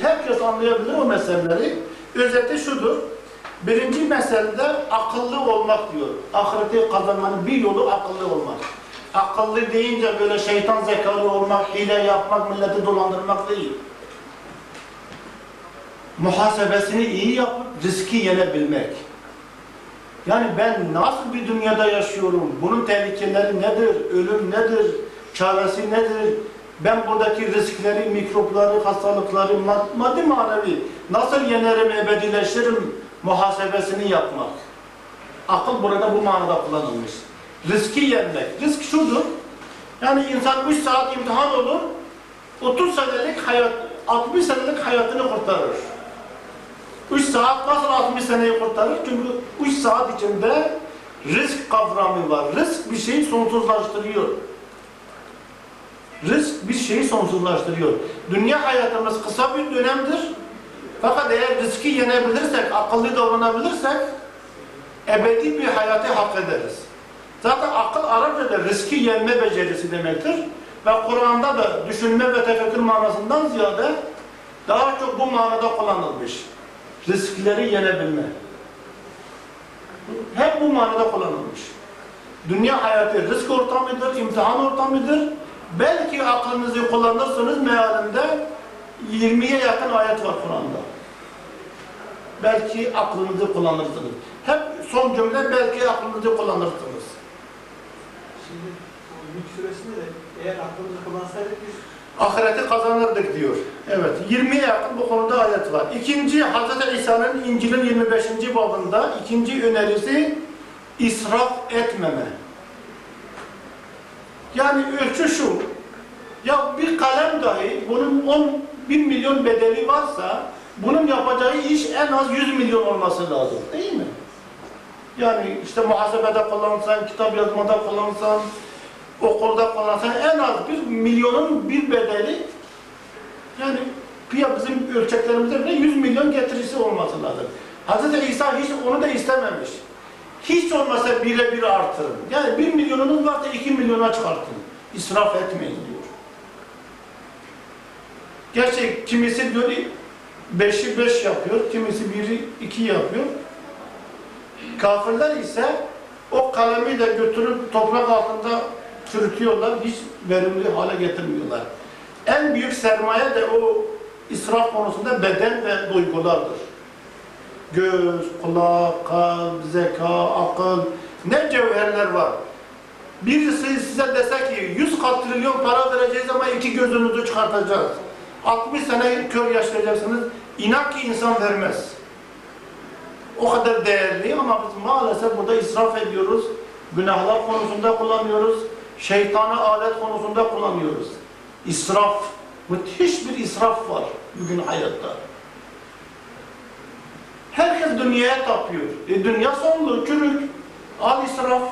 Herkes anlayabilir o meseleleri. Özeti şudur. Birinci meselede akıllı olmak diyor. Ahireti kazanmanın bir yolu akıllı olmak. Akıllı deyince böyle şeytan zekalı olmak, hile yapmak, milleti dolandırmak değil. Muhasebesini iyi yapıp riski yenebilmek. Yani ben nasıl bir dünyada yaşıyorum? Bunun tehlikeleri nedir? Ölüm nedir? Çaresi nedir? Ben buradaki riskleri, mikropları, hastalıkları, mad- maddi manevi nasıl yenerim, ebedileşirim muhasebesini yapmak. Akıl burada bu manada kullanılmış. Riski yenmek. Risk şudur. Yani insan 3 saat imtihan olur, 30 senelik hayat, 60 senelik hayatını kurtarır. 3 saat nasıl 60 seneyi kurtarır? Çünkü 3 saat içinde risk kavramı var. Risk bir şeyi sonsuzlaştırıyor. Risk bir şeyi sonsuzlaştırıyor. Dünya hayatımız kısa bir dönemdir. Fakat eğer riski yenebilirsek, akıllı davranabilirsek ebedi bir hayatı hak ederiz. Zaten akıl Arapçada riski yenme becerisi demektir. Ve Kur'an'da da düşünme ve tefekkür manasından ziyade daha çok bu manada kullanılmış. Riskleri yenebilme. Hep bu manada kullanılmış. Dünya hayatı risk ortamıdır, imtihan ortamıdır. Belki aklınızı kullanırsınız mealinde 20'ye yakın ayet var Kur'an'da. Belki aklınızı kullanırsınız. Hep son cümle belki aklınızı kullanırsınız. Şimdi Mülk suresinde de eğer aklımızı kullansaydık biz Ahireti kazanırdık diyor. Evet, 20'ye yakın bu konuda ayet var. İkinci, Hz. İsa'nın İncil'in 25. babında ikinci önerisi israf etmeme. Yani ölçü şu, ya bir kalem dahi bunun 10 bin milyon bedeli varsa bunun yapacağı iş en az 100 milyon olması lazım. Değil mi? Yani işte muhasebede kullansan, kitap yazmada kullansan, okulda kullansan en az bir milyonun bir bedeli yani bizim ölçeklerimizde bile 100 milyon getirisi olması lazım. Hz. İsa hiç onu da istememiş. Hiç olmasa bire bir artırın. Yani bir milyonunuz varsa iki milyona çıkartın. İsraf etmeyin diyor. Gerçi kimisi diyor beşi beş yapıyor, kimisi biri iki yapıyor. Kafirler ise o kalemi de götürüp toprak altında çürütüyorlar, hiç verimli hale getirmiyorlar. En büyük sermaye de o israf konusunda beden ve duygulardır. Göz, kulak, kalp, zeka, akıl, ne cevherler var. Birisi size dese ki 100 trilyon para vereceğiz ama iki gözünüzü çıkartacağız. 60 sene kör yaşayacaksınız. İnan ki insan vermez. O kadar değerli ama biz maalesef burada israf ediyoruz. Günahlar konusunda kullanıyoruz. Şeytanı alet konusunda kullanıyoruz. İsraf. Müthiş bir israf var bugün hayatta. Herkes dünyaya tapıyor. E dünya sonlu, çürük. Al israf.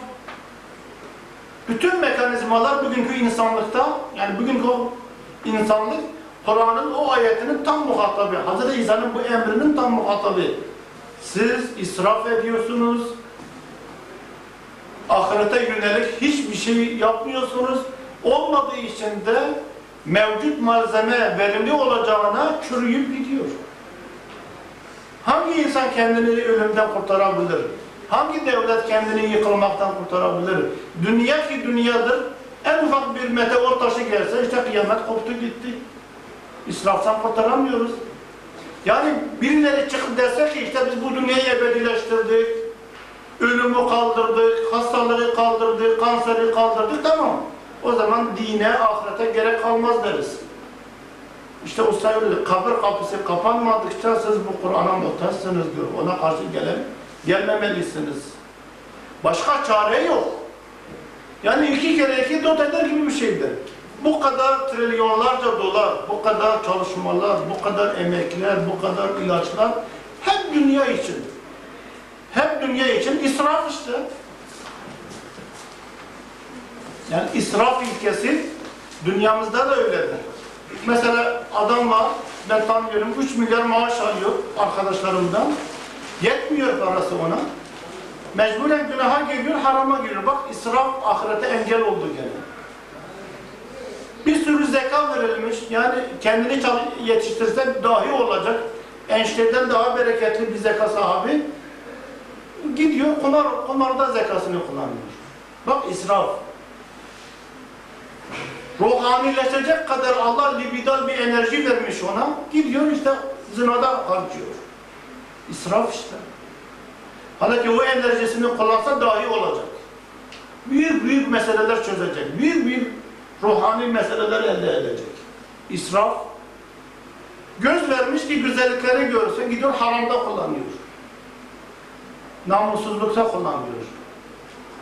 Bütün mekanizmalar bugünkü insanlıkta, yani bugünkü insanlık, Kur'an'ın o ayetinin tam muhatabı. Hz. İsa'nın bu emrinin tam muhatabı. Siz israf ediyorsunuz. Ahirete yönelik hiçbir şey yapmıyorsunuz. Olmadığı için de mevcut malzeme verimli olacağına çürüyüp gidiyor. Hangi insan kendini ölümden kurtarabilir? Hangi devlet kendini yıkılmaktan kurtarabilir? Dünya ki dünyadır. En ufak bir meteor taşı gelse işte kıyamet koptu gitti. İsraftan kurtaramıyoruz. Yani birileri çıkıp dese ki işte biz bu dünyayı ebedileştirdik, ölümü kaldırdık, hastalığı kaldırdık, kanseri kaldırdık tamam. O zaman dine, ahirete gerek kalmaz deriz. İşte o sayılı kabir kapısı kapanmadıkça siz bu Kur'an'a muhtaçsınız diyor. Ona karşı gelen, gelmemelisiniz. Başka çare yok. Yani iki kere iki dört eder gibi bir şeydir. Bu kadar trilyonlarca dolar, bu kadar çalışmalar, bu kadar emekler, bu kadar ilaçlar hep dünya için. Hep dünya için israf işte. Yani israf ilkesi dünyamızda da öyledir. Mesela adam var, ben tanıyorum, 3 milyar maaş alıyor arkadaşlarımdan. Yetmiyor parası ona. Mecburen günaha geliyor, harama giriyor. Bak israf ahirete engel oldu gene. Bir sürü zeka verilmiş. Yani kendini çal- yetiştirse dahi olacak. Enişteden daha bereketli bir zeka sahibi. Gidiyor kumar, kumarda zekasını kullanıyor. Bak israf. Ruhanileşecek kadar Allah libidal bir enerji vermiş ona. Gidiyor işte zinada harcıyor. İsraf işte. Halbuki o enerjisini kullansa dahi olacak. Büyük büyük meseleler çözecek. Büyük büyük ruhani meseleler elde edecek. İsraf. Göz vermiş ki güzellikleri görsün, gidiyor haramda kullanıyor. Namussuzlukta kullanıyor.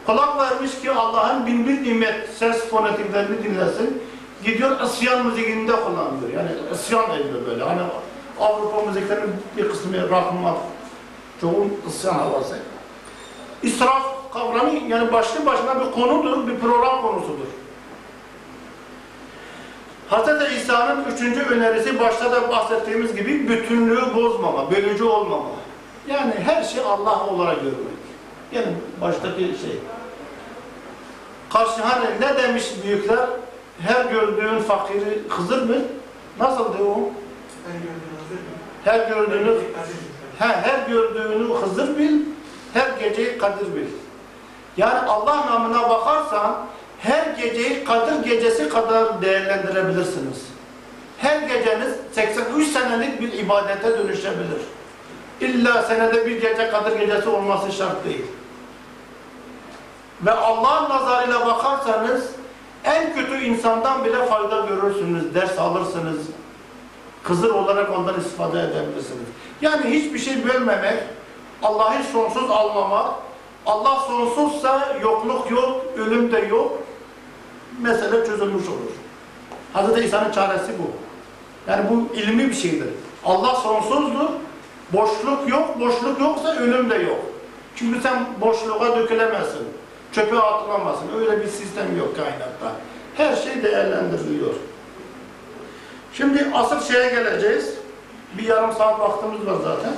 Kulak vermiş ki Allah'ın bin bir nimet ses fonetiklerini dinlesin. Gidiyor isyan müziğinde kullanıyor. Yani isyan ediyor böyle. Hani Avrupa müziklerinin bir kısmı rahmat, çoğu isyan havası. İsraf kavramı yani başlı başına bir konudur, bir program konusudur. Hz. İsa'nın üçüncü önerisi başta da bahsettiğimiz gibi bütünlüğü bozmama, bölücü olmama. Yani her şey Allah olarak görmek. Yani baştaki şey. Karşı hani ne demiş büyükler? Her gördüğün fakiri Hızır mı? O? Gördüğüm hazır mı? Her gördüğünü Hazır mı? He, her gördüğünü Hızır bil, her geceyi Kadir bil. Yani Allah namına bakarsan her geceyi Kadir gecesi kadar değerlendirebilirsiniz. Her geceniz 83 senelik bir ibadete dönüşebilir. İlla senede bir gece Kadir gecesi olması şart değil. Ve Allah'ın nazarıyla bakarsanız en kötü insandan bile fayda görürsünüz, ders alırsınız. Kızır olarak ondan istifade edebilirsiniz. Yani hiçbir şey bölmemek, Allah'ı sonsuz almamak, Allah sonsuzsa yokluk yok, ölüm de yok, mesele çözülmüş olur. Hz. İsa'nın çaresi bu. Yani bu ilmi bir şeydir. Allah sonsuzdur, boşluk yok, boşluk yoksa ölüm de yok. Çünkü sen boşluğa dökülemezsin, çöpe atılamazsın. Öyle bir sistem yok kainatta. Her şey değerlendiriliyor. Şimdi asıl şeye geleceğiz. Bir yarım saat vaktimiz var zaten.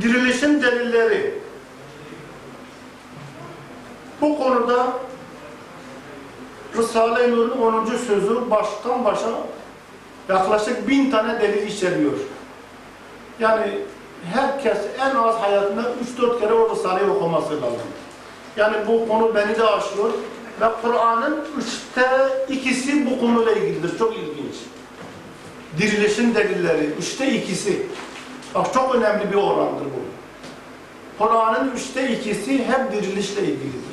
Dirilişin delilleri. Bu konuda Risale-i Nur'un 10. sözü baştan başa yaklaşık bin tane delil içeriyor. Yani herkes en az hayatında 3-4 kere o Risale'yi okuması lazım. Yani bu konu beni de aşıyor ve Kur'an'ın üçte ikisi bu konuyla ilgilidir. Çok ilginç. Dirilişin delilleri, üçte ikisi. Bak çok önemli bir orandır bu. Kur'an'ın üçte ikisi hep dirilişle ilgilidir.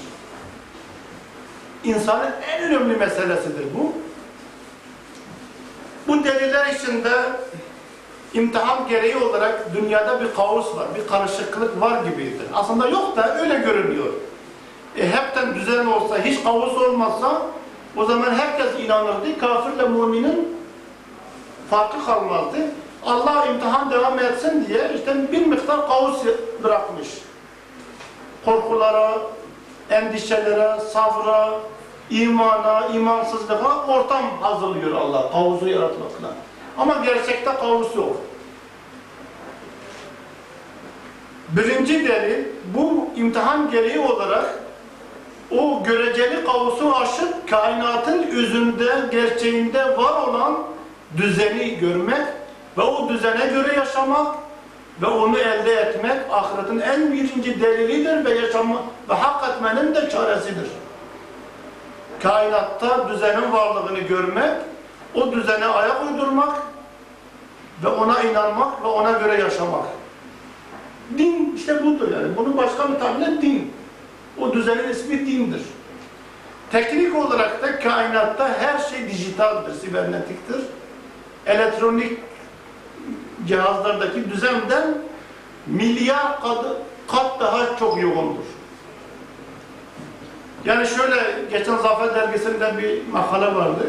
İnsanın en önemli meselesidir bu. Bu deliller içinde imtihan gereği olarak dünyada bir kaos var, bir karışıklık var gibidir. Aslında yok da öyle görünüyor. E, hepten düzen olsa, hiç kaos olmazsa o zaman herkes inanırdı. Kafirle müminin farkı kalmazdı. Allah imtihan devam etsin diye işte bir miktar kaos bırakmış. Korkulara, endişelere, sabra, imana, imansızlığa ortam hazırlıyor Allah kaosu yaratmakla. Ama gerçekte kaos yok. Birinci delil bu imtihan gereği olarak o göreceli kaosu aşıp kainatın özünde, gerçeğinde var olan düzeni görmek ve o düzene göre yaşamak ve onu elde etmek ahiretin en birinci delilidir ve yaşama ve hak etmenin de çaresidir. Kainatta düzenin varlığını görmek, o düzene ayak uydurmak ve ona inanmak ve ona göre yaşamak. Din işte budur yani. Bunun başka bir tabirle din. O düzenin ismi dindir. Teknik olarak da kainatta her şey dijitaldir, sibernetiktir. Elektronik cihazlardaki düzenden milyar kat, daha çok yoğundur. Yani şöyle, geçen Zafer Dergisi'nde bir makale vardı.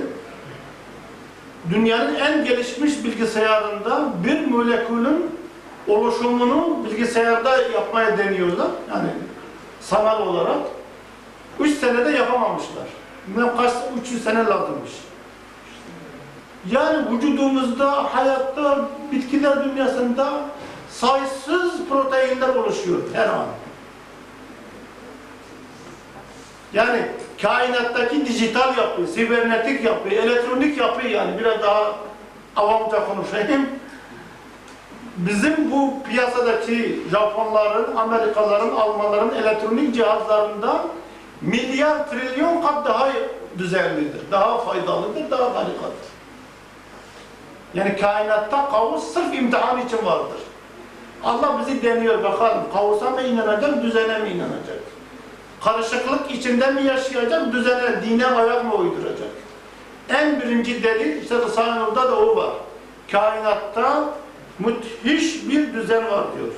Dünyanın en gelişmiş bilgisayarında bir molekülün oluşumunu bilgisayarda yapmaya deniyorlar. Yani sanal olarak. Üç senede yapamamışlar. Bilmem kaç, 300 sene lazımmış. Yani vücudumuzda, hayatta, bitkiler dünyasında sayısız proteinler oluşuyor her an. Yani kainattaki dijital yapı, sibernetik yapı, elektronik yapı yani biraz daha avamca konuşayım. Bizim bu piyasadaki Japonların, Amerikalıların, Almanların elektronik cihazlarından milyar trilyon kat daha düzenlidir, daha faydalıdır, daha harikadır. Yani kainatta kaos sırf imtihan için vardır. Allah bizi deniyor bakalım kaosa mı inanacak, düzene mi inanacak? Karışıklık içinde mi yaşayacak, düzene, dine ayak mı uyduracak? En birinci delil işte Risale-i da o var. Kainatta müthiş bir düzen var diyor.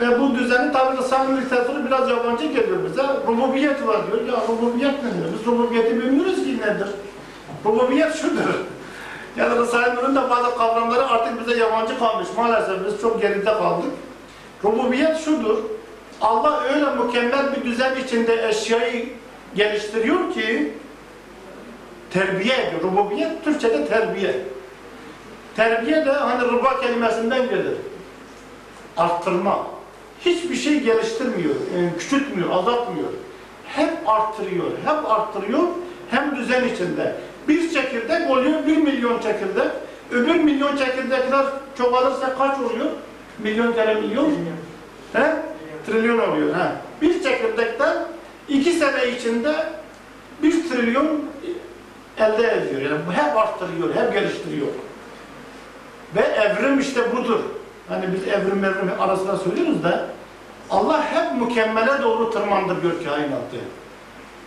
Ve bu düzeni tabi Nur literatürü biraz yabancı geliyor bize. Rububiyet var diyor. Ya rububiyet nedir? Biz rububiyeti bilmiyoruz ki nedir? Rububiyet şudur. Yani Risale-i Nur'un da bazı kavramları artık bize yabancı kalmış. Maalesef biz çok geride kaldık. Rububiyet şudur. Allah öyle mükemmel bir düzen içinde eşyayı geliştiriyor ki terbiye ediyor. Rububiyet Türkçe'de terbiye. Terbiye de hani rıba kelimesinden gelir. Arttırma. Hiçbir şey geliştirmiyor, yani küçültmüyor, azaltmıyor. Hep arttırıyor, hep arttırıyor, hem düzen içinde. Bir çekirdek oluyor, bir milyon çekirdek. Öbür milyon çekirdekler çoğalırsa kaç oluyor? Milyon kere milyon. He? Trilyon oluyor. He. Bir çekirdekten iki sene içinde bir trilyon elde ediyor. Yani bu hep arttırıyor, hep geliştiriyor. Ve evrim işte budur. Hani biz evrim evrim arasında söylüyoruz da Allah hep mükemmele doğru tırmandırıyor kainatı.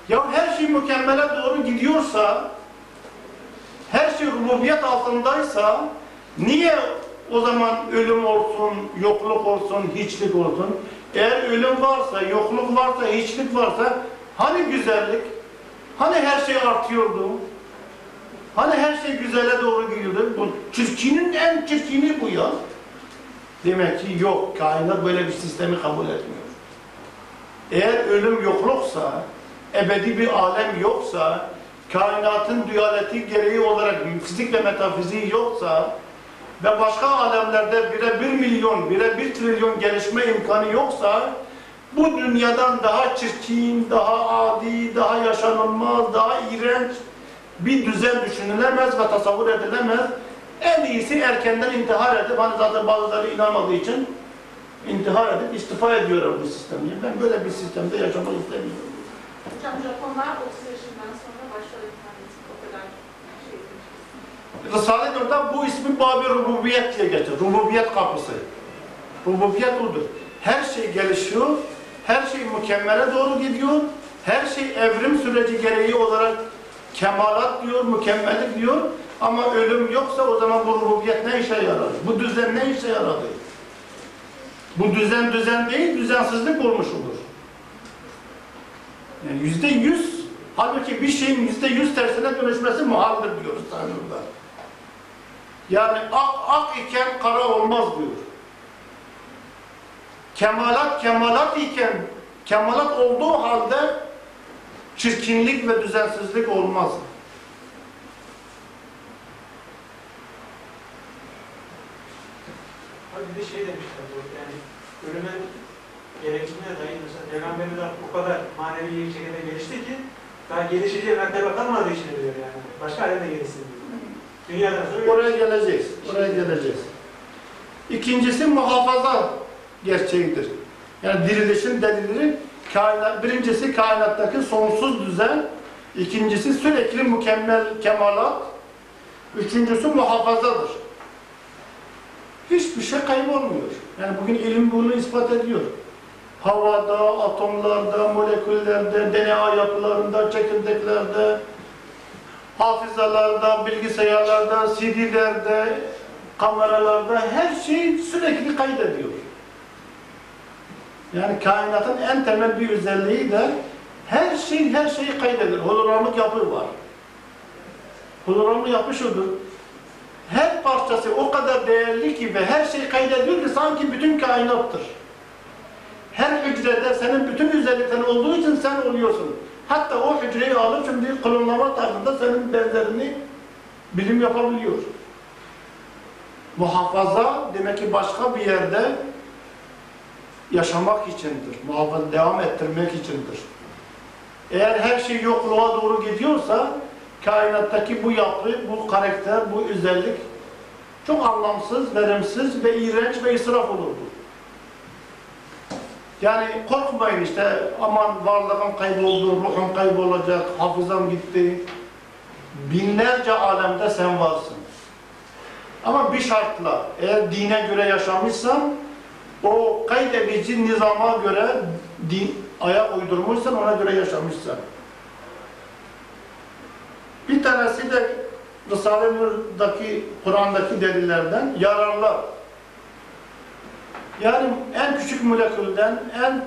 Ya her şey mükemmele doğru gidiyorsa her şey rububiyet altındaysa niye o zaman ölüm olsun, yokluk olsun, hiçlik olsun? Eğer ölüm varsa, yokluk varsa, hiçlik varsa hani güzellik? Hani her şey artıyordu? Hani her şey güzele doğru gidiyordu? Bu çirkinin en çirkini bu ya. Demek ki yok, kainat böyle bir sistemi kabul etmiyor. Eğer ölüm yokluksa, ebedi bir alem yoksa, kainatın dualeti gereği olarak fizik ve metafiziği yoksa ve başka alemlerde bire bir milyon, bire bir trilyon gelişme imkanı yoksa bu dünyadan daha çirkin, daha adi, daha yaşanılmaz, daha iğrenç bir düzen düşünülemez ve tasavvur edilemez. En iyisi erkenden intihar edip, hani zaten bazıları inanmadığı için intihar edip istifa ediyorlar bu sistemden. Ben böyle bir sistemde yaşamak istemiyorum. Hocam Japonlar 30 yaşından sonra etmiş. Risale-i Nur'da bu ismi Babi Rububiyet diye geçer. Rububiyet kapısı. Rububiyet odur. Her şey gelişiyor, her şey mükemmele doğru gidiyor, her şey evrim süreci gereği olarak kemalat diyor, mükemmellik diyor. Ama ölüm yoksa o zaman bu rububiyet ne işe yarar? Bu düzen ne işe yaradı? Bu düzen düzen değil, düzensizlik olmuş olur. Yani yüzde yüz, halbuki bir şeyin yüzde yüz tersine dönüşmesi muhaldir diyoruz Tanrı'da. Yani ak ak iken kara olmaz diyor. Kemalat kemalat iken, kemalat olduğu halde çirkinlik ve düzensizlik olmaz. Bir de şey demişler bu yani ölümün gerektiğine dair mesela peygamberler o kadar manevi bir şekilde gelişti ki daha gelişeceği mertebe kalmadığı için diyor yani. Başka alemde gelişsin diyor. Dünyadan sonra Oraya geleceğiz. Oraya geleceğiz. İkincisi muhafaza gerçeğidir. Yani dirilişin delilleri kainat, birincisi kainattaki sonsuz düzen, ikincisi sürekli mükemmel kemalat, üçüncüsü muhafazadır. Hiçbir şey kaybolmuyor. Yani bugün ilim bunu ispat ediyor. Havada, atomlarda, moleküllerde, DNA yapılarında, çekirdeklerde, hafızalarda, bilgisayarlarda, CD'lerde, kameralarda her şey sürekli kaydediyor. Yani kainatın en temel bir özelliği de her şey her şeyi kaydediyor. Hologramik yapı var. Hologramik yapı şudur. Her parçası o kadar değerli ki ve her şeyi kaydediyor ki sanki bütün kainattır. Her hücrede senin bütün özelliklerin olduğu için sen oluyorsun. Hatta o hücreyi alıp şimdi klonlama tarzında senin benzerini bilim yapabiliyor. Muhafaza demek ki başka bir yerde yaşamak içindir, muhafaza devam ettirmek içindir. Eğer her şey yokluğa doğru gidiyorsa, kainattaki bu yapı, bu karakter, bu özellik çok anlamsız, verimsiz ve iğrenç ve israf olurdu. Yani korkmayın işte aman varlığım kayboldu, ruhum kaybolacak, hafızam gitti. Binlerce alemde sen varsın. Ama bir şartla, eğer dine göre yaşamışsan, o kaydedici nizama göre din, ayak uydurmuşsan, ona göre yaşamışsan. Bir tanesi de Risale-i Nur'daki, Kur'an'daki delillerden yararlar. Yani en küçük molekülden, en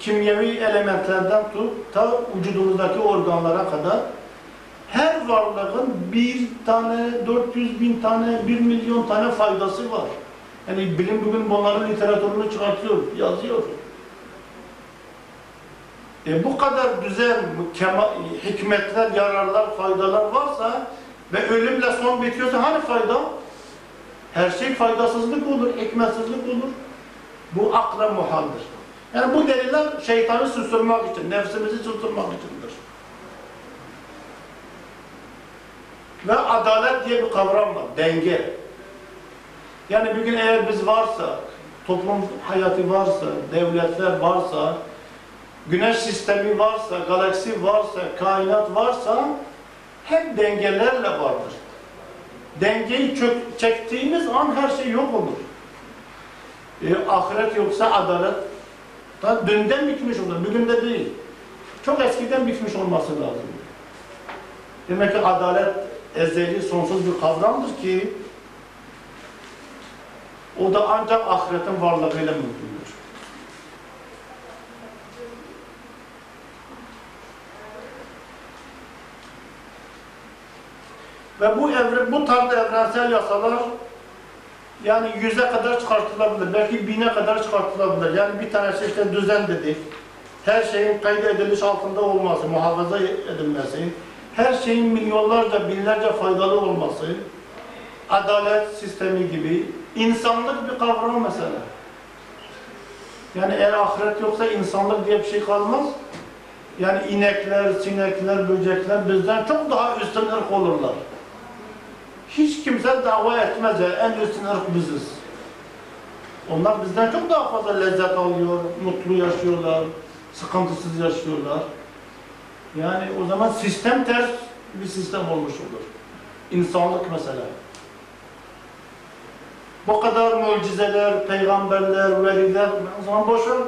kimyevi elementlerden tut, ta vücudumuzdaki organlara kadar her varlığın bir tane, 400 bin tane, 1 milyon tane faydası var. Yani bilim bugün bunların literatürünü çıkartıyor, yazıyor. E bu kadar kema, hikmetler, yararlar, faydalar varsa ve ölümle son bitiyorsa hani fayda? Her şey faydasızlık olur, hikmetsizlik olur. Bu akla muhaldir. Yani bu deliller şeytanı susturmak için, nefsimizi susturmak içindir. Ve adalet diye bir kavram var, denge. Yani bugün eğer biz varsa, toplum hayatı varsa, devletler varsa, güneş sistemi varsa, galaksi varsa, kainat varsa hep dengelerle vardır. Dengeyi çök, çektiğimiz an her şey yok olur. E, ahiret yoksa adalet da dünden bitmiş olur, bugün de değil. Çok eskiden bitmiş olması lazım. Demek ki adalet ezeli, sonsuz bir kavramdır ki o da ancak ahiretin varlığıyla mümkündür. Ve bu evre, bu tarz evrensel yasalar yani yüze kadar çıkartılabilir. Belki bine kadar çıkartılabilir. Yani bir tanesi işte düzen dedik. Her şeyin kaydediliş altında olması, muhafaza edilmesi, her şeyin milyonlarca, binlerce faydalı olması, adalet sistemi gibi insanlık bir kavram mesela. Yani eğer ahiret yoksa insanlık diye bir şey kalmaz. Yani inekler, sinekler, böcekler bizden çok daha üstün ırk olurlar. Hiç kimse dava etmez ya, en üstün ırk biziz. Onlar bizden çok daha fazla lezzet alıyor, mutlu yaşıyorlar, sıkıntısız yaşıyorlar. Yani o zaman sistem ters bir sistem olmuş olur. İnsanlık mesela. Bu kadar mucizeler, peygamberler, veliler, o zaman boşver.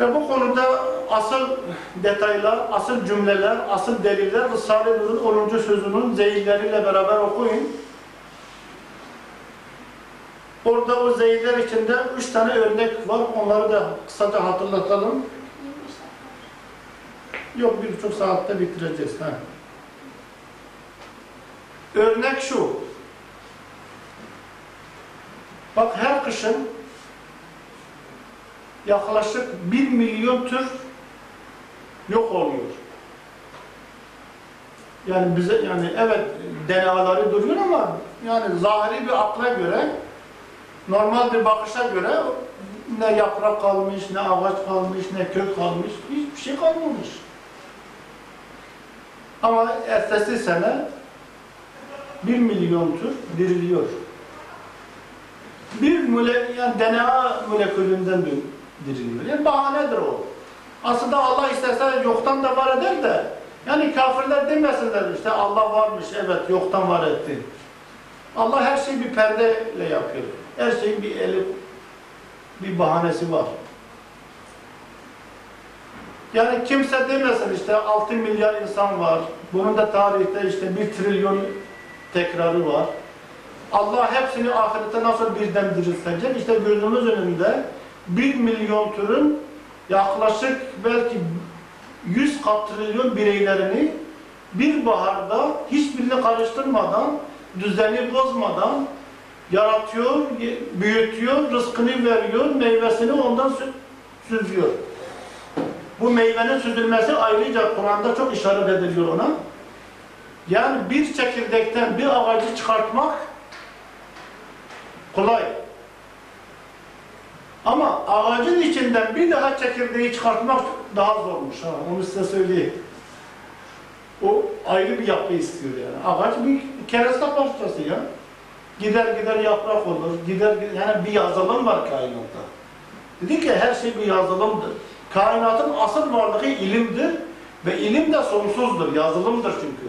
Ve bu konuda asıl detaylar, asıl cümleler, asıl deliller Risale-i Nur'un 10. sözünün zeyilleriyle beraber okuyun. Orada o zeyiller içinde üç tane örnek var. Onları da kısaca hatırlatalım. 25 dakika. Yok bir buçuk saatte bitireceğiz. Ha. Örnek şu. Bak her kışın yaklaşık bir milyon tür yok oluyor. Yani bize yani evet DNA'ları duruyor ama yani zahiri bir akla göre normal bir bakışa göre ne yaprak kalmış, ne ağaç kalmış, ne kök kalmış, hiçbir şey kalmamış. Ama ertesi sene bir milyon tür diriliyor. Bir mole, yani DNA molekülünden de diriliyor. Yani bahanedir o. Aslında Allah isterse yoktan da var eder de yani kafirler demesinler işte Allah varmış evet yoktan var etti. Allah her şeyi bir perdeyle yapıyor. Her şeyin bir eli, bir bahanesi var. Yani kimse demesin işte 6 milyar insan var. Bunun da tarihte işte 1 trilyon tekrarı var. Allah hepsini ahirette nasıl birden diriltecek? İşte gözümüz önünde 1 milyon türün yaklaşık belki 100 kat trilyon bireylerini bir baharda hiçbirini karıştırmadan, düzeni bozmadan yaratıyor, büyütüyor, rızkını veriyor, meyvesini ondan sü- süzüyor. Bu meyvenin süzülmesi ayrıca Kur'an'da çok işaret ediliyor ona. Yani bir çekirdekten bir ağacı çıkartmak kolay. Ama ağacın içinden bir daha çekirdeği çıkartmak daha zormuş. Ha, onu size söyleyeyim. O ayrı bir yapı istiyor yani. Ağaç bir kereste parçası ya. Gider gider yaprak olur, gider gider- yani bir yazılım var kainatta. Dedi ki her şey bir yazılımdır. Kainatın asıl varlığı ilimdir ve ilim de sonsuzdur, yazılımdır çünkü.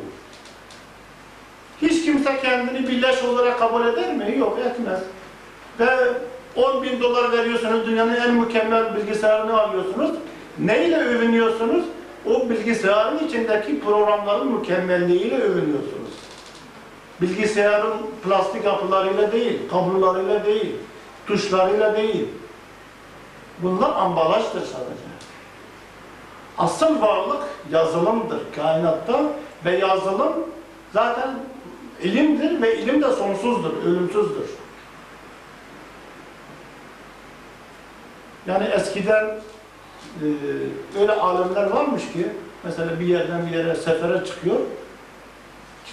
Hiç kimse kendini bir leş olarak kabul eder mi? Yok, etmez. Ve 10 bin dolar veriyorsunuz, dünyanın en mükemmel bilgisayarını alıyorsunuz. Neyle övünüyorsunuz? O bilgisayarın içindeki programların mükemmelliğiyle övünüyorsunuz. Bilgisayarın plastik kapılarıyla değil, kablolarıyla değil, tuşlarıyla değil. Bunlar ambalajdır sadece. Asıl varlık yazılımdır kainatta ve yazılım zaten ilimdir ve ilim de sonsuzdur, ölümsüzdür. Yani eskiden e, öyle alimler varmış ki mesela bir yerden bir yere sefere çıkıyor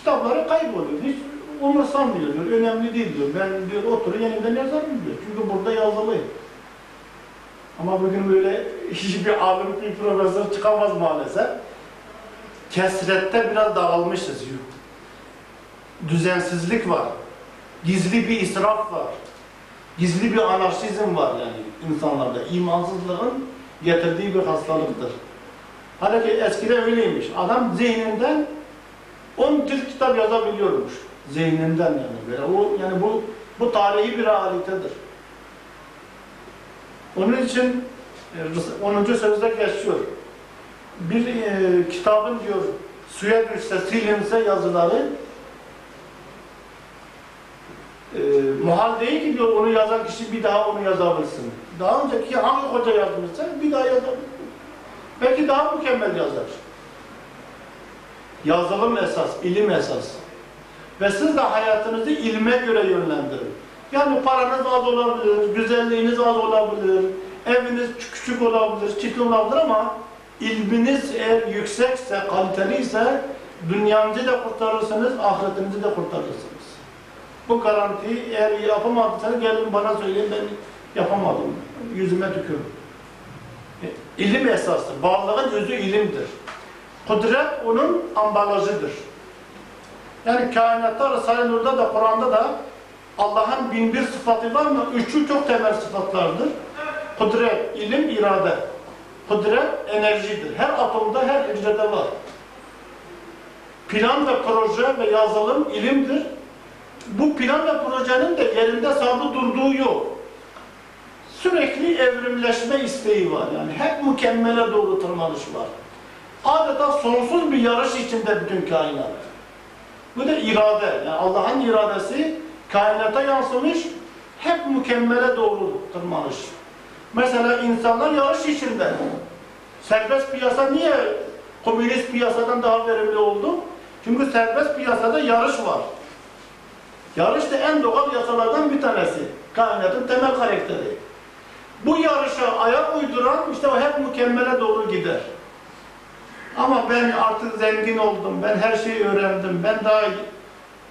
kitapları kayboluyor. Hiç umursamıyor diyor. Önemli değil diyor. Ben diyor oturur yeniden yazarım diyor. Çünkü burada yazılı. Ama bugün böyle hiçbir alim, bir profesör çıkamaz maalesef. Kesrette biraz dağılmışız. Düzensizlik var. Gizli bir israf var. Gizli bir anarşizm var yani insanlarda. İmansızlığın getirdiği bir hastalıktır. Halbuki eskiden öyleymiş. Adam zihninden 10 cilt kitap yazabiliyormuş. Zihninden yani böyle. O, yani bu, bu tarihi bir realitedir. Onun için e, 10. sözde geçiyor. Bir e, kitabın diyor suya düşse, silinse yazıları e, muhal değil ki diyor onu yazan kişi bir daha onu yazabilsin. Daha önceki hangi hoca yazmışsa bir daha yazabilir. Belki daha mükemmel yazar. Yazılım esas, ilim esas. Ve siz de hayatınızı ilme göre yönlendirin. Yani paranız az olabilir, güzelliğiniz az olabilir, eviniz küçük olabilir, çirkin olabilir ama ilminiz eğer yüksekse, kaliteliyse dünyanızı da kurtarırsınız, ahiretinizi de kurtarırsınız. Bu garantiyi eğer yapamadıysanız gelin bana söyleyin ben yapamadım. Yüzüme tükürün. E, İlim esastır. Varlığın özü ilimdir. Kudret onun ambalajıdır. Yani kainatta Risale-i da Kur'an'da da Allah'ın bin bir sıfatı var mı? Üçü çok temel sıfatlardır. Kudret, ilim, irade. Kudret enerjidir. Her atomda, her hücrede var. Plan ve proje ve yazılım ilimdir. Bu plan ve projenin de yerinde sabit durduğu yok. Sürekli evrimleşme isteği var yani. Hep mükemmele doğru tırmanış var. Adeta sonsuz bir yarış içinde bütün kainat. Bu da irade. Yani Allah'ın iradesi kainata yansımış, hep mükemmele doğru tırmanış. Mesela insanlar yarış içinde. Serbest piyasa niye komünist piyasadan daha verimli oldu? Çünkü serbest piyasada yarış var. Yarış da en doğal yasalardan bir tanesi. Kainatın temel karakteri. Bu yarışa ayak uyduran işte o hep mükemmele doğru gider. Ama ben artık zengin oldum, ben her şeyi öğrendim, ben daha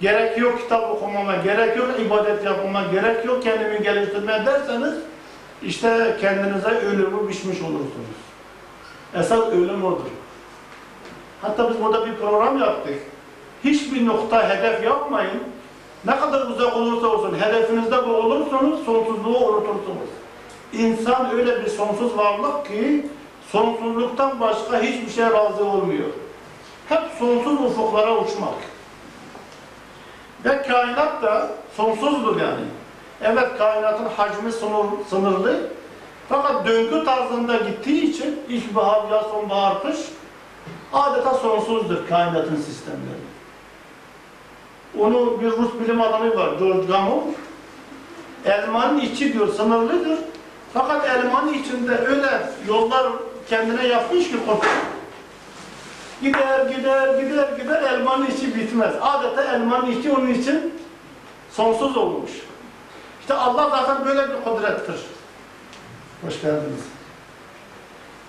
gerek yok kitap okumama, gerek yok ibadet yapmama, gerek yok kendimi geliştirmeye derseniz işte kendinize ölümü biçmiş olursunuz. Esas ölüm odur. Hatta biz burada bir program yaptık. Hiçbir nokta hedef yapmayın. Ne kadar uzak olursa olsun hedefinizde bu olursanız sonsuzluğu unutursunuz. İnsan öyle bir sonsuz varlık ki sonsuzluktan başka hiçbir şey razı olmuyor. Hep sonsuz ufuklara uçmak. Ve kainat da sonsuzdur yani. Evet kainatın hacmi sınır, sınırlı. Fakat döngü tarzında gittiği için ilkbahar, yaz, sonbahar, kış adeta sonsuzdur kainatın sistemleri. Onu bir Rus bilim adamı var, George Gamow. Elmanın içi diyor sınırlıdır. Fakat elmanın içinde öyle yollar kendine yapmış ki koç. Gider, gider, gider, gider elmanın içi bitmez. Adeta elmanın içi onun için sonsuz olmuş. İşte Allah zaten böyle bir kudrettir. Hoş geldiniz.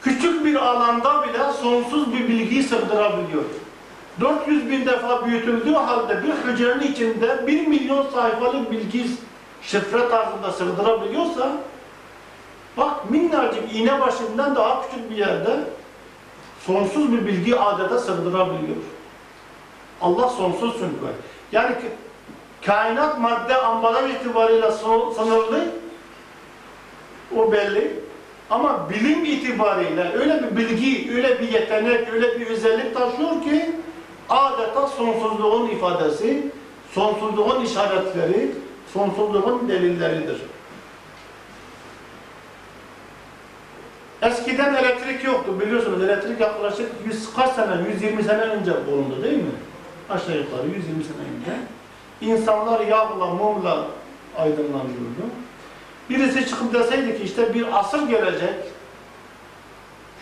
Küçük bir alanda bile sonsuz bir bilgiyi sığdırabiliyor. 400 bin defa büyütüldüğü halde bir hücrenin içinde 1 milyon sayfalık bilgi şifre tarzında sığdırabiliyorsa Bak minnacık iğne başından daha küçük bir yerde sonsuz bir bilgi adeta sığdırabiliyor. Allah sonsuz çünkü. Yani kainat madde ambalaj itibariyle sınırlı, o belli. Ama bilim itibariyle öyle bir bilgi, öyle bir yetenek, öyle bir özellik taşıyor ki adeta sonsuzluğun ifadesi, sonsuzluğun işaretleri, sonsuzluğun delilleridir. Eskiden elektrik yoktu biliyorsunuz. Elektrik yaklaşık 100 kaç sene, 120 sene önce bulundu değil mi? Aşağı yukarı 120 sene önce. İnsanlar yağla, mumla aydınlanıyordu. Birisi çıkıp deseydi ki işte bir asır gelecek,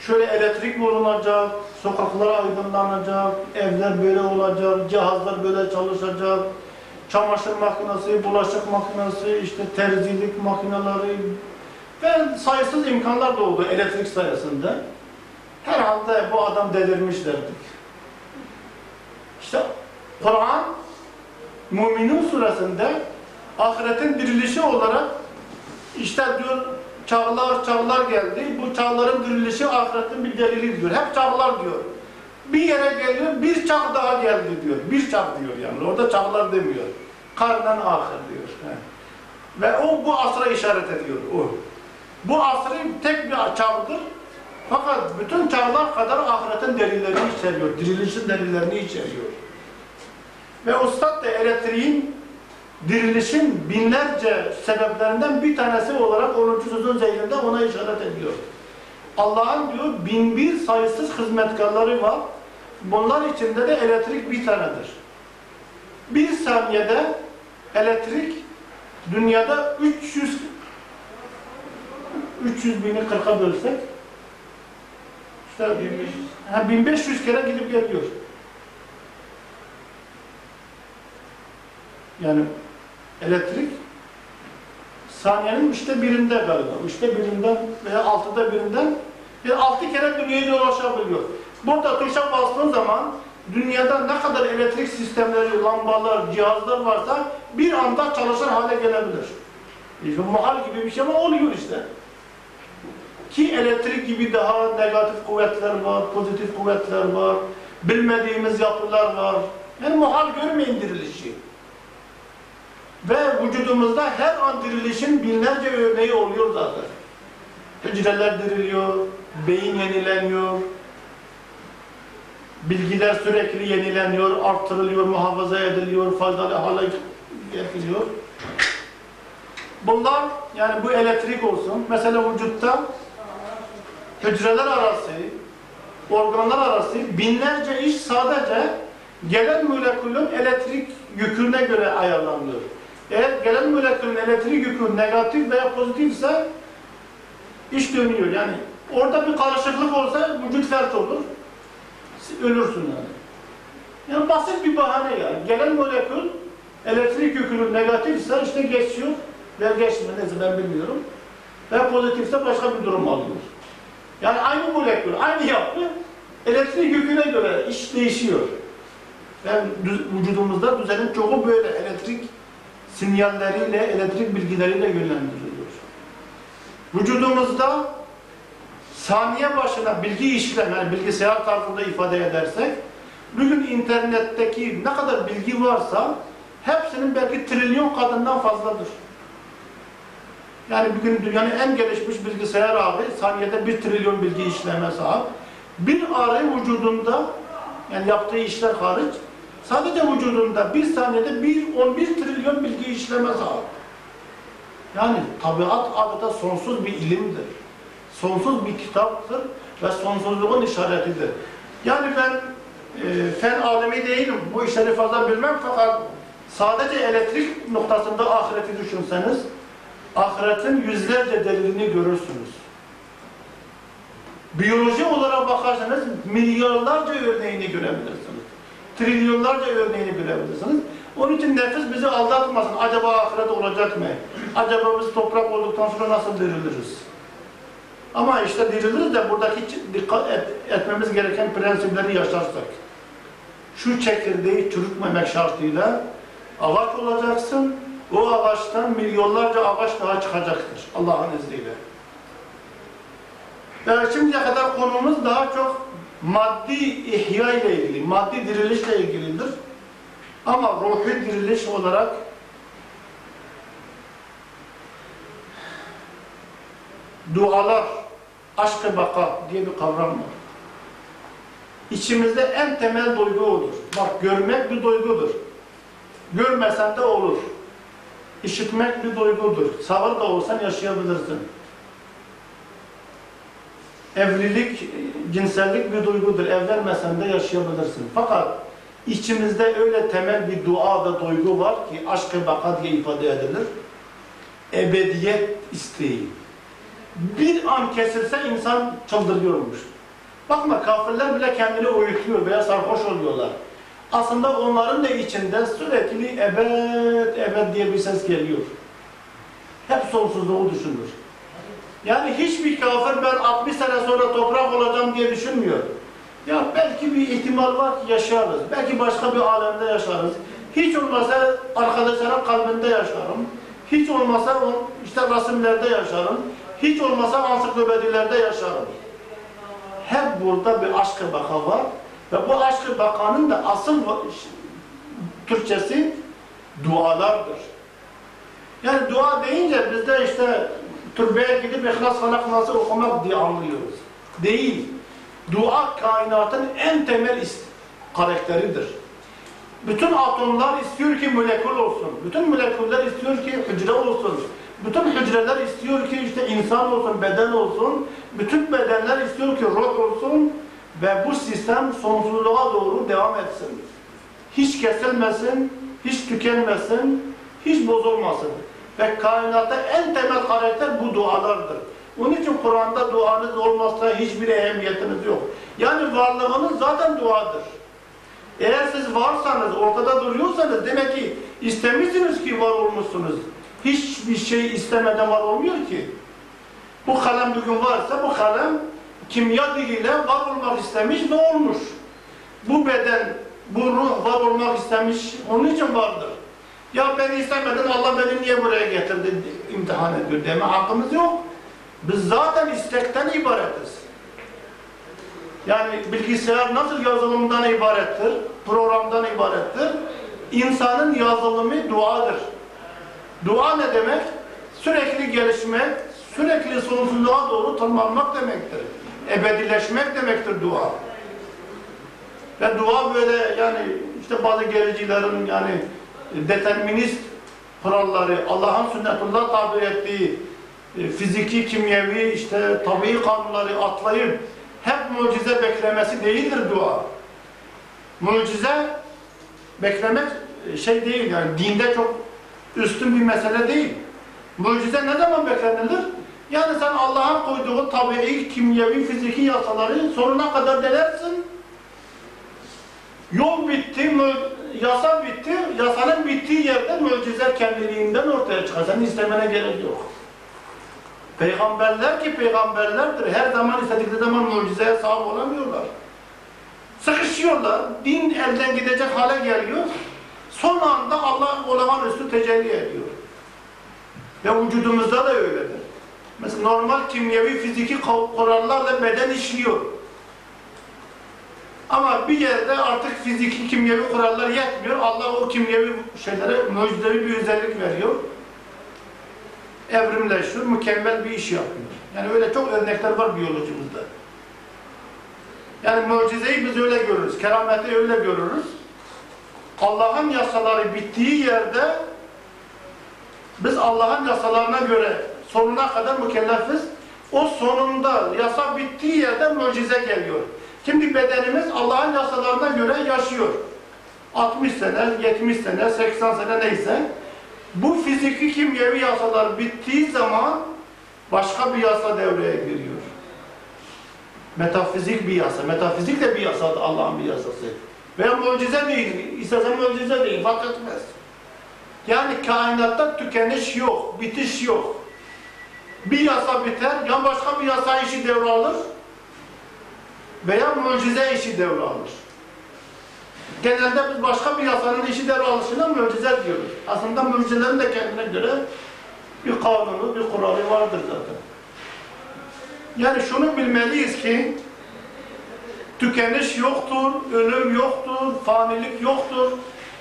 şöyle elektrik bulunacak, sokaklar aydınlanacak, evler böyle olacak, cihazlar böyle çalışacak, çamaşır makinesi, bulaşık makinesi, işte terzilik makineleri ve sayısız imkanlar doğdu elektrik sayesinde. Herhalde bu adam delirmiş derdik. İşte Kur'an Müminun suresinde ahiretin dirilişi olarak işte diyor çağlar çağlar geldi. Bu çağların dirilişi ahiretin bir delili diyor. Hep çağlar diyor. Bir yere geliyor, bir çağ daha geldi diyor. Bir çağ diyor yani. Orada çağlar demiyor. Karnan ahir diyor. Ve o bu asra işaret ediyor. O. Bu asrın tek bir çağdır. Fakat bütün çağlar kadar ahiretin delillerini içeriyor. Dirilişin delillerini içeriyor. Ve Ustad da elektriğin dirilişin binlerce sebeplerinden bir tanesi olarak 10. sözün zehrinde ona işaret ediyor. Allah'ın diyor bin bir sayısız hizmetkarları var. Bunlar içinde de elektrik bir tanedir. Bir saniyede elektrik dünyada 300 300 bini 40'a bölsek işte 1500. ha, 1500 kere gidip geliyor. Yani elektrik saniyenin üçte birinde galiba. Üçte birinden veya altıda birinden bir altı kere dünyayı dolaşabiliyor. Burada tuşa bastığın zaman dünyada ne kadar elektrik sistemleri, lambalar, cihazlar varsa bir anda çalışır hale gelebilir. İşte muhal gibi bir şey ama oluyor işte. Ki elektrik gibi daha negatif kuvvetler var, pozitif kuvvetler var, bilmediğimiz yapılar var. Yani muhal görmeyin dirilişi. Ve vücudumuzda her an dirilişin binlerce örneği oluyor zaten. Hücreler diriliyor, beyin yenileniyor, bilgiler sürekli yenileniyor, arttırılıyor, muhafaza ediliyor, faydalı hale getiriyor. Bunlar, yani bu elektrik olsun, mesela vücutta hücreler arası, organlar arası binlerce iş sadece gelen molekülün elektrik yüküne göre ayarlanıyor. Eğer gelen molekülün elektrik yükü negatif veya pozitifse iş dönüyor. Yani orada bir karışıklık olsa vücut felç olur. Ölürsün yani. Yani basit bir bahane yani. Gelen molekül elektrik yükünün negatifse işte geçiyor veya geçmiyor neyse ben bilmiyorum. Veya pozitifse başka bir durum alıyor. Yani aynı molekül, aynı yapı elektrik yüküne göre iş değişiyor. Yani vücudumuzda düzenin çoğu böyle elektrik sinyalleriyle, elektrik bilgileriyle yönlendiriliyor. Vücudumuzda saniye başına bilgi işlem, yani bilgisayar tarzında ifade edersek, bugün internetteki ne kadar bilgi varsa hepsinin belki trilyon kadından fazladır. Yani bugün dünyanın en gelişmiş bilgisayar ağı saniyede bir trilyon bilgi işleme sahip. Bir arı vücudunda yani yaptığı işler hariç sadece vücudunda bir saniyede bir 11 trilyon bilgi işleme sahip. Yani tabiat adeta sonsuz bir ilimdir. Sonsuz bir kitaptır ve sonsuzluğun işaretidir. Yani ben e, fen alemi değilim. Bu işleri fazla bilmem fakat sadece elektrik noktasında ahireti düşünseniz ahiretin yüzlerce delilini görürsünüz. Biyoloji olarak bakarsanız milyarlarca örneğini görebilirsiniz. Trilyonlarca örneğini görebilirsiniz. Onun için nefis bizi aldatmasın. Acaba ahiret olacak mı? Acaba biz toprak olduktan sonra nasıl diriliriz? Ama işte diriliriz de buradaki dikkat et- etmemiz gereken prensipleri yaşarsak. Şu çekirdeği çürütmemek şartıyla ağaç olacaksın, o ağaçtan milyonlarca ağaç daha çıkacaktır Allah'ın izniyle. Ve şimdiye kadar konumuz daha çok maddi ihya ile ilgili, maddi dirilişle ilgilidir. Ama ruhi diriliş olarak dualar, aşk-ı baka diye bir kavram var. İçimizde en temel duygu odur. Bak görmek bir duygudur. Görmesen de olur. İşitmek bir duygudur. Sağır da olsan yaşayabilirsin. Evlilik, cinsellik bir duygudur. Evlenmesen de yaşayabilirsin. Fakat içimizde öyle temel bir dua ve duygu var ki aşk-ı baka diye ifade edilir. Ebediyet isteği. Bir an kesilse insan çıldırıyormuş. Bakma kafirler bile kendini uyutuyor veya sarhoş oluyorlar. Aslında onların da içinde sürekli ebed, ebed diye bir ses geliyor. Hep sonsuzluğu düşünür. Yani hiçbir kafir ben 60 sene sonra toprak olacağım diye düşünmüyor. Ya belki bir ihtimal var ki yaşarız. Belki başka bir alemde yaşarız. Hiç olmazsa arkadaşların kalbinde yaşarım. Hiç olmazsa o işte resimlerde yaşarım. Hiç olmazsa ansiklopedilerde yaşarım. Hep burada bir aşk-ı baka var. Ve bu aşk-ı bakanın da asıl Türkçesi dualardır. Yani dua deyince bizde işte türbeye gidip İhlas Falak nasıl okumak diye anlıyoruz. Değil. Dua kainatın en temel karakteridir. Bütün atomlar istiyor ki molekül olsun. Bütün moleküller istiyor ki hücre olsun. Bütün hücreler istiyor ki işte insan olsun, beden olsun. Bütün bedenler istiyor ki ruh olsun. Ve bu sistem sonsuzluğa doğru devam etsin. Hiç kesilmesin, hiç tükenmesin, hiç bozulmasın. Ve kainatta en temel karakter bu dualardır. Onun için Kur'an'da duanız olmazsa hiçbir ehemmiyetiniz yok. Yani varlığınız zaten duadır. Eğer siz varsanız, ortada duruyorsanız demek ki istemişsiniz ki var olmuşsunuz. Hiçbir şey istemeden var olmuyor ki. Bu kalem bugün varsa bu kalem kimya diliyle var olmak istemiş ve olmuş. Bu beden, bu ruh var olmak istemiş, onun için vardır. Ya beni istemedin, Allah beni niye buraya getirdi imtihan ediyor deme hakkımız yok. Biz zaten istekten ibaretiz. Yani bilgisayar nasıl yazılımdan ibarettir, programdan ibarettir. İnsanın yazılımı duadır. Dua ne demek? Sürekli gelişmek, sürekli sonsuzluğa doğru tırmanmak demektir. Ebedileşmek demektir dua. Ve dua böyle yani işte bazı gericilerin yani determinist kuralları, Allah'ın sünnetullah tabi ettiği e, fiziki, kimyevi, işte tabii kanunları atlayıp hep mucize beklemesi değildir dua. Mucize beklemek e, şey değil yani dinde çok üstün bir mesele değil. Mucize ne zaman beklenilir? Yani sen Allah'ın koyduğu tabii, kimyevi, fiziki yasaları sonuna kadar delersin. Yol bitti, yasa bitti, yasanın bittiği yerde mucize kendiliğinden ortaya çıkar. Senin istemene gerek yok. Peygamberler ki peygamberlerdir. Her zaman istedikleri zaman mucizeye sahip olamıyorlar. Sıkışıyorlar. Din elden gidecek hale geliyor. Son anda Allah olağanüstü tecelli ediyor. Ve vücudumuzda da öyledir. Mesela normal kimyevi, fiziki kurallarla beden işliyor. Ama bir yerde artık fiziki, kimyevi kurallar yetmiyor. Allah o kimyevi şeylere mucizevi bir özellik veriyor. Evrimleşiyor, mükemmel bir iş yapıyor. Yani öyle çok örnekler var biyolojimizde. Yani mucizeyi biz öyle görürüz, kerameti öyle görürüz. Allah'ın yasaları bittiği yerde biz Allah'ın yasalarına göre sonuna kadar mükellefiz. O sonunda yasa bittiği yerde mucize geliyor. Şimdi bedenimiz Allah'ın yasalarına göre yaşıyor. 60 sene, 70 sene, 80 sene neyse. Bu fiziki kimyevi yasalar bittiği zaman başka bir yasa devreye giriyor. Metafizik bir yasa. Metafizik de bir yasa, Allah'ın bir yasası. Veya mucize değil, istesen mucize değil, fark etmez. Yani kainatta tükeniş yok, bitiş yok. Bir yasa biter, ya başka bir yasa işi devralır veya mucize işi devralır. Genelde biz başka bir yasanın işi devralışına mucize diyoruz. Aslında mucizelerin de kendine göre bir kanunu, bir kuralı vardır zaten. Yani şunu bilmeliyiz ki tükeniş yoktur, ölüm yoktur, fanilik yoktur.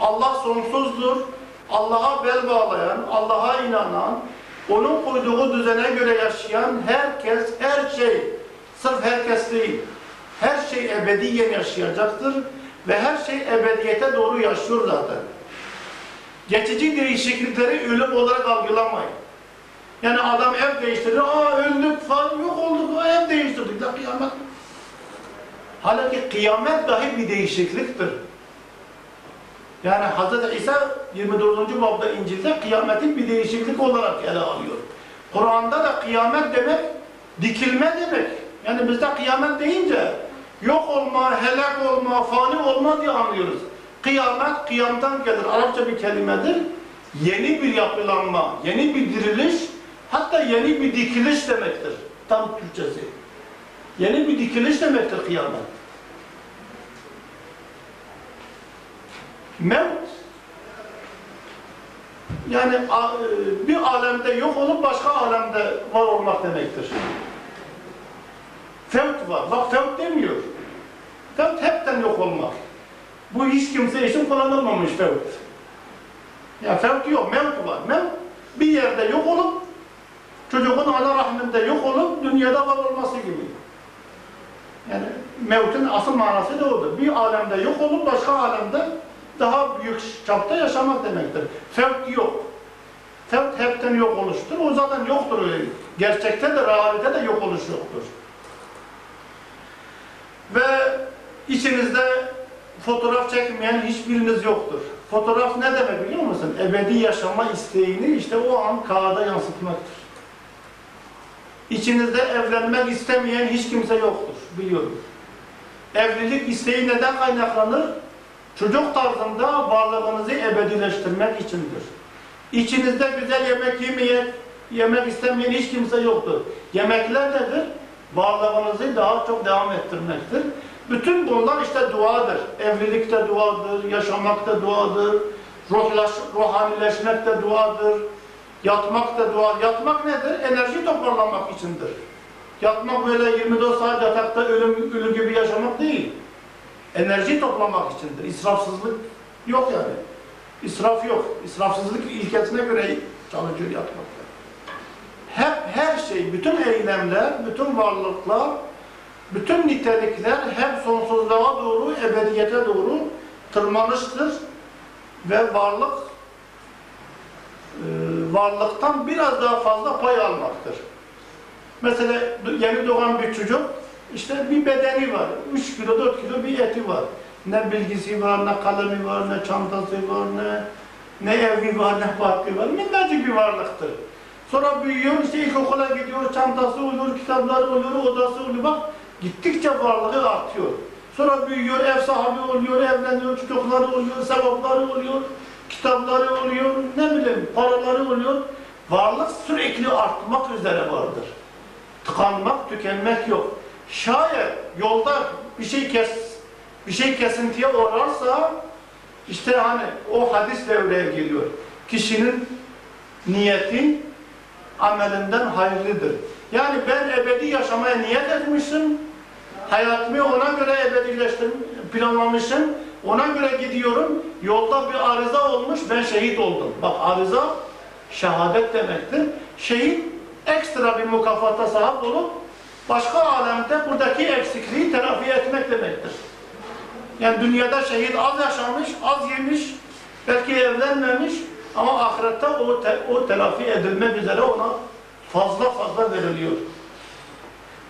Allah sonsuzdur. Allah'a bel bağlayan, Allah'a inanan, onun koyduğu düzene göre yaşayan herkes, her şey, sırf herkes değil, her şey ebediyen yaşayacaktır ve her şey ebediyete doğru yaşıyor zaten. Geçici değişiklikleri ölüm olarak algılamayın. Yani adam ev değiştirdi, aa öldük falan yok olduk, o ev değiştirdik de kıyamet. Halbuki kıyamet dahi bir değişikliktir. Yani Hz. İsa 24. babda İncil'de kıyametin bir değişiklik olarak ele alıyor. Kur'an'da da kıyamet demek dikilme demek. Yani bizde kıyamet deyince yok olma, helak olma, fani olma diye anlıyoruz. Kıyamet kıyamdan gelir. Arapça bir kelimedir. Yeni bir yapılanma, yeni bir diriliş, hatta yeni bir dikiliş demektir. Tam Türkçesi. Yeni bir dikiliş demektir kıyamet. Mevt yani e, bir alemde yok olup başka alemde var olmak demektir. Fevt var. Bak fevt demiyor. Fevt hepten yok olmak. Bu hiç kimse için kullanılmamış fevt. Ya fevt yok, mevt var. Mevt bir yerde yok olup çocuğun ana rahminde yok olup dünyada var olması gibi. Yani mevtin asıl manası da odur. Bir alemde yok olup başka alemde daha büyük çapta yaşamak demektir. Fevk yok. Fevk hepten yok oluştur. O zaten yoktur öyle. Gerçekte de, realite de yok oluş yoktur. Ve içinizde fotoğraf çekmeyen hiçbiriniz yoktur. Fotoğraf ne demek biliyor musun? Ebedi yaşama isteğini işte o an kağıda yansıtmaktır. İçinizde evlenmek istemeyen hiç kimse yoktur. Biliyorum. Evlilik isteği neden kaynaklanır? Çocuk tarzında varlığınızı ebedileştirmek içindir. İçinizde güzel yemek yemeyen, yemek istemeyen hiç kimse yoktur. Yemekler nedir? Varlığınızı daha çok devam ettirmektir. Bütün bunlar işte duadır. Evlilik de duadır, yaşamak da duadır, ruhlaş, ruhanileşmek de duadır, yatmak da dua. Yatmak nedir? Enerji toparlamak içindir. Yatmak böyle 24 saat yatakta ölüm, ölü gibi yaşamak değil. Enerji toplamak içindir. İsrafsızlık yok yani. İsraf yok. İsrafsızlık ilkesine göre çalışıyor yatmakta. Hep her şey, bütün eylemler, bütün varlıklar, bütün nitelikler hep sonsuzluğa doğru, ebediyete doğru tırmanıştır ve varlık e, varlıktan biraz daha fazla pay almaktır. Mesela yeni doğan bir çocuk işte bir bedeni var. 3 kilo, 4 kilo bir eti var. Ne bilgisi var, ne kalemi var, ne çantası var, ne ne evi var, ne parkı var. Minnacık bir varlıktır. Sonra büyüyor, işte ilkokula gidiyor, çantası oluyor, kitapları oluyor, odası oluyor. Bak gittikçe varlığı artıyor. Sonra büyüyor, ev sahibi oluyor, evleniyor, çocukları oluyor, sevapları oluyor, kitapları oluyor, ne bileyim paraları oluyor. Varlık sürekli artmak üzere vardır. Tıkanmak, tükenmek yok. Şayet yolda bir şey kes, bir şey kesintiye uğrarsa işte hani o hadis devreye geliyor. Kişinin niyeti amelinden hayırlıdır. Yani ben ebedi yaşamaya niyet etmişim. Hayatımı ona göre ebedileştirdim, planlamışım. Ona göre gidiyorum. Yolda bir arıza olmuş, ben şehit oldum. Bak arıza şehadet demektir. Şehit ekstra bir mukafata sahip olup başka alemde buradaki eksikliği telafi etmek demektir. Yani dünyada şehit az yaşamış, az yemiş, belki evlenmemiş ama ahirette o, te, o telafi edilmek üzere ona fazla fazla veriliyor.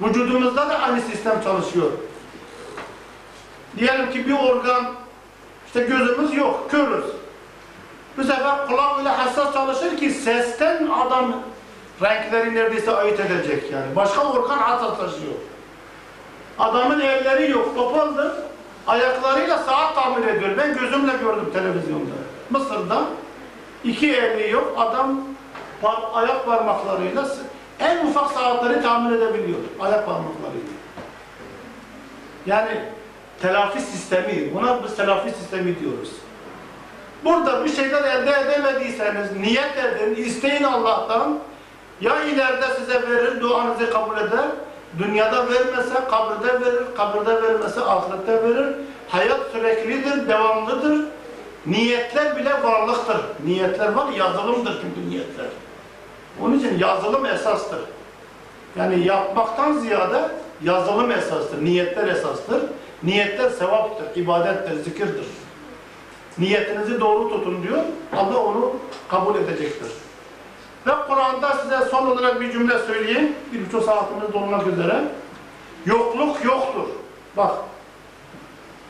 Vücudumuzda da aynı sistem çalışıyor. Diyelim ki bir organ, işte gözümüz yok, körüz. Bu sefer kulak öyle hassas çalışır ki sesten adam renkleri neredeyse ayırt edecek yani. Başka organ hassas taşıyor. Adamın elleri yok, topaldır. Ayaklarıyla saat tamir ediyor. Ben gözümle gördüm televizyonda. Mısır'da iki eli yok. Adam par ayak parmaklarıyla en ufak saatleri tamir edebiliyor. Ayak parmaklarıyla. Yani telafi sistemi. Buna biz telafi sistemi diyoruz. Burada bir şeyler elde edemediyseniz niyet edin, isteyin Allah'tan. Ya ileride size verir, duanızı kabul eder Dünyada vermese kabirde verir, kabirde vermese ahirette verir. Hayat süreklidir, devamlıdır. Niyetler bile varlıktır. Niyetler var, yazılımdır çünkü niyetler. Onun için yazılım esastır. Yani yapmaktan ziyade yazılım esastır, niyetler esastır. Niyetler sevaptır, ibadettir, zikirdir. Niyetinizi doğru tutun diyor. Allah onu kabul edecektir. Ve Kur'an'da size son olarak bir cümle söyleyeyim. Bir buçuk saatimiz dolmak üzere. Yokluk yoktur. Bak.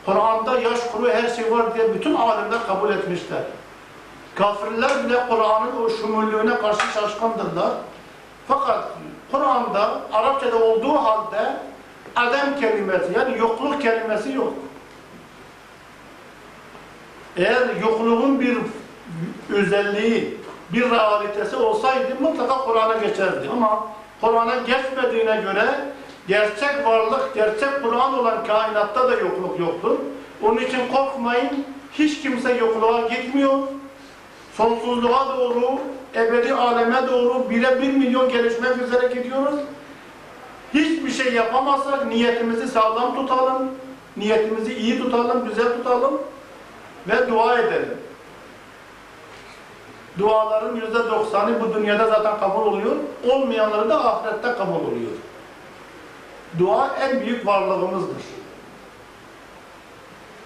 Kur'an'da yaş kuru her şey var diye bütün alimler kabul etmişler. Kafirler bile Kur'an'ın o şumullüğüne karşı şaşkındırlar. Fakat Kur'an'da Arapçada olduğu halde adem kelimesi yani yokluk kelimesi yok. Eğer yokluğun bir özelliği, bir realitesi olsaydı mutlaka Kur'an'a geçerdi. Ama Kur'an'a geçmediğine göre gerçek varlık, gerçek Kur'an olan kainatta da yokluk yoktur. Onun için korkmayın, hiç kimse yokluğa gitmiyor. Sonsuzluğa doğru, ebedi aleme doğru bire bir milyon gelişmek üzere gidiyoruz. Hiçbir şey yapamazsak niyetimizi sağlam tutalım, niyetimizi iyi tutalım, güzel tutalım ve dua edelim. Duaların yüzde doksanı bu dünyada zaten kabul oluyor. Olmayanları da ahirette kabul oluyor. Dua en büyük varlığımızdır.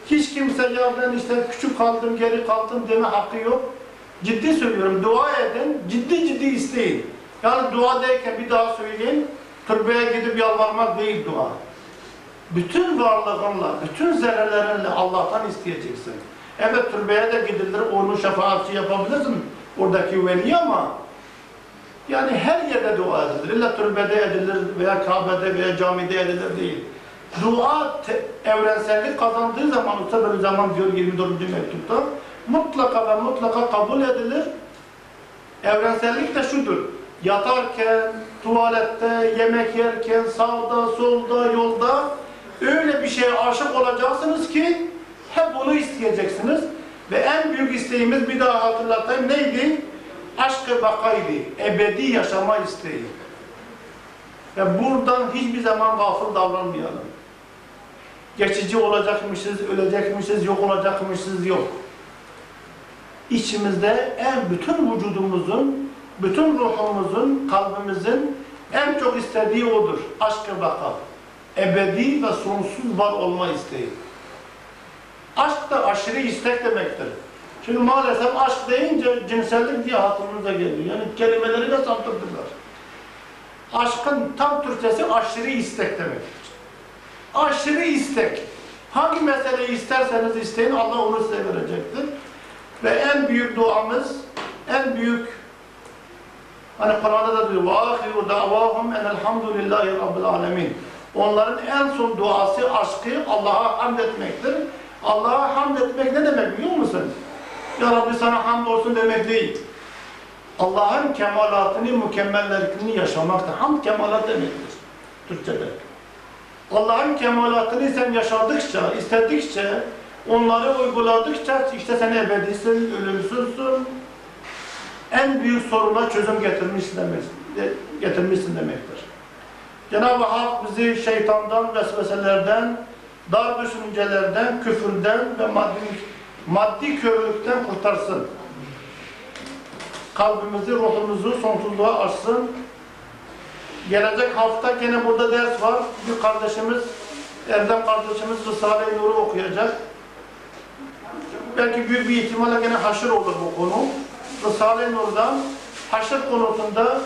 Hiç kimse ya ben işte küçük kaldım, geri kaldım deme hakkı yok. Ciddi söylüyorum. Dua edin, ciddi ciddi isteyin. Yani dua derken bir daha söyleyeyim. Türbeye gidip yalvarmak değil dua. Bütün varlığınla, bütün zerrelerinle Allah'tan isteyeceksin. Evet türbeye de gidilir, onu şefaatçi yapabilirsin oradaki veli ama yani her yerde dua edilir. İlla türbede edilir veya Kabe'de veya camide edilir değil. Dua evrensellik kazandığı zaman, Usta zaman diyor 24. mektupta, mutlaka ve mutlaka kabul edilir. Evrensellik de şudur. Yatarken, tuvalette, yemek yerken, sağda, solda, yolda öyle bir şeye aşık olacaksınız ki hep bunu isteyeceksiniz. Ve en büyük isteğimiz bir daha hatırlatayım neydi? Aşk-ı bakaydı. Ebedi yaşama isteği. Ve buradan hiçbir zaman gafıl davranmayalım. Geçici olacakmışız, ölecekmişiz, yok olacakmışız, yok. İçimizde en bütün vücudumuzun, bütün ruhumuzun, kalbimizin en çok istediği odur. Aşk-ı baka. Ebedi ve sonsuz var olma isteği. Aşk da aşırı istek demektir. Şimdi maalesef aşk deyince cinsellik diye hatırımıza geliyor. Yani kelimeleri de saptırdılar. Aşkın tam Türkçesi aşırı istek demektir. Aşırı istek. Hangi meseleyi isterseniz isteyin Allah onu size verecektir. Ve en büyük duamız, en büyük hani Kur'an'da da diyor وَآخِرُ دَعْوَاهُمْ اَنَ الْحَمْدُ لِلّٰهِ رَبِّ الْعَالَمِينَ Onların en son duası, aşkı Allah'a hamd etmektir. Allah'a hamd etmek ne demek biliyor musun? Ya Rabbi sana hamd olsun demek değil. Allah'ın kemalatını, mükemmellikini yaşamaktır. Hamd kemalat demektir Türkçe'de. Allah'ın kemalatını sen yaşadıkça, istedikçe, onları uyguladıkça işte sen ebedisin, ölümsüzsün. En büyük soruna çözüm getirmişsin, demek, getirmişsin demektir. Cenab-ı Hak bizi şeytandan, vesveselerden, dar düşüncelerden, küfürden ve maddi, maddi körlükten kurtarsın. Kalbimizi, ruhumuzu sonsuzluğa açsın. Gelecek hafta gene burada ders var. Bir kardeşimiz, Erdem kardeşimiz Risale-i Nur'u okuyacak. Belki büyük bir ihtimalle gene haşır olur bu konu. Risale-i Nur'dan haşır konusunda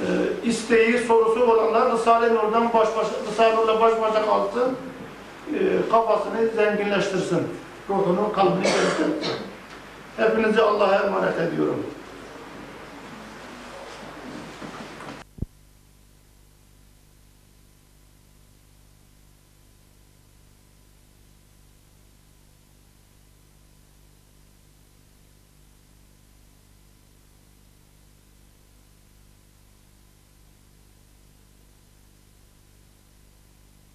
e, isteği, sorusu olanlar Risale-i Nur'dan baş başa, Risale-i Nur'la baş başa kalsın e, kafasını zenginleştirsin. Ruhunu, kalbini geliştirsin. Hepinizi Allah'a emanet ediyorum.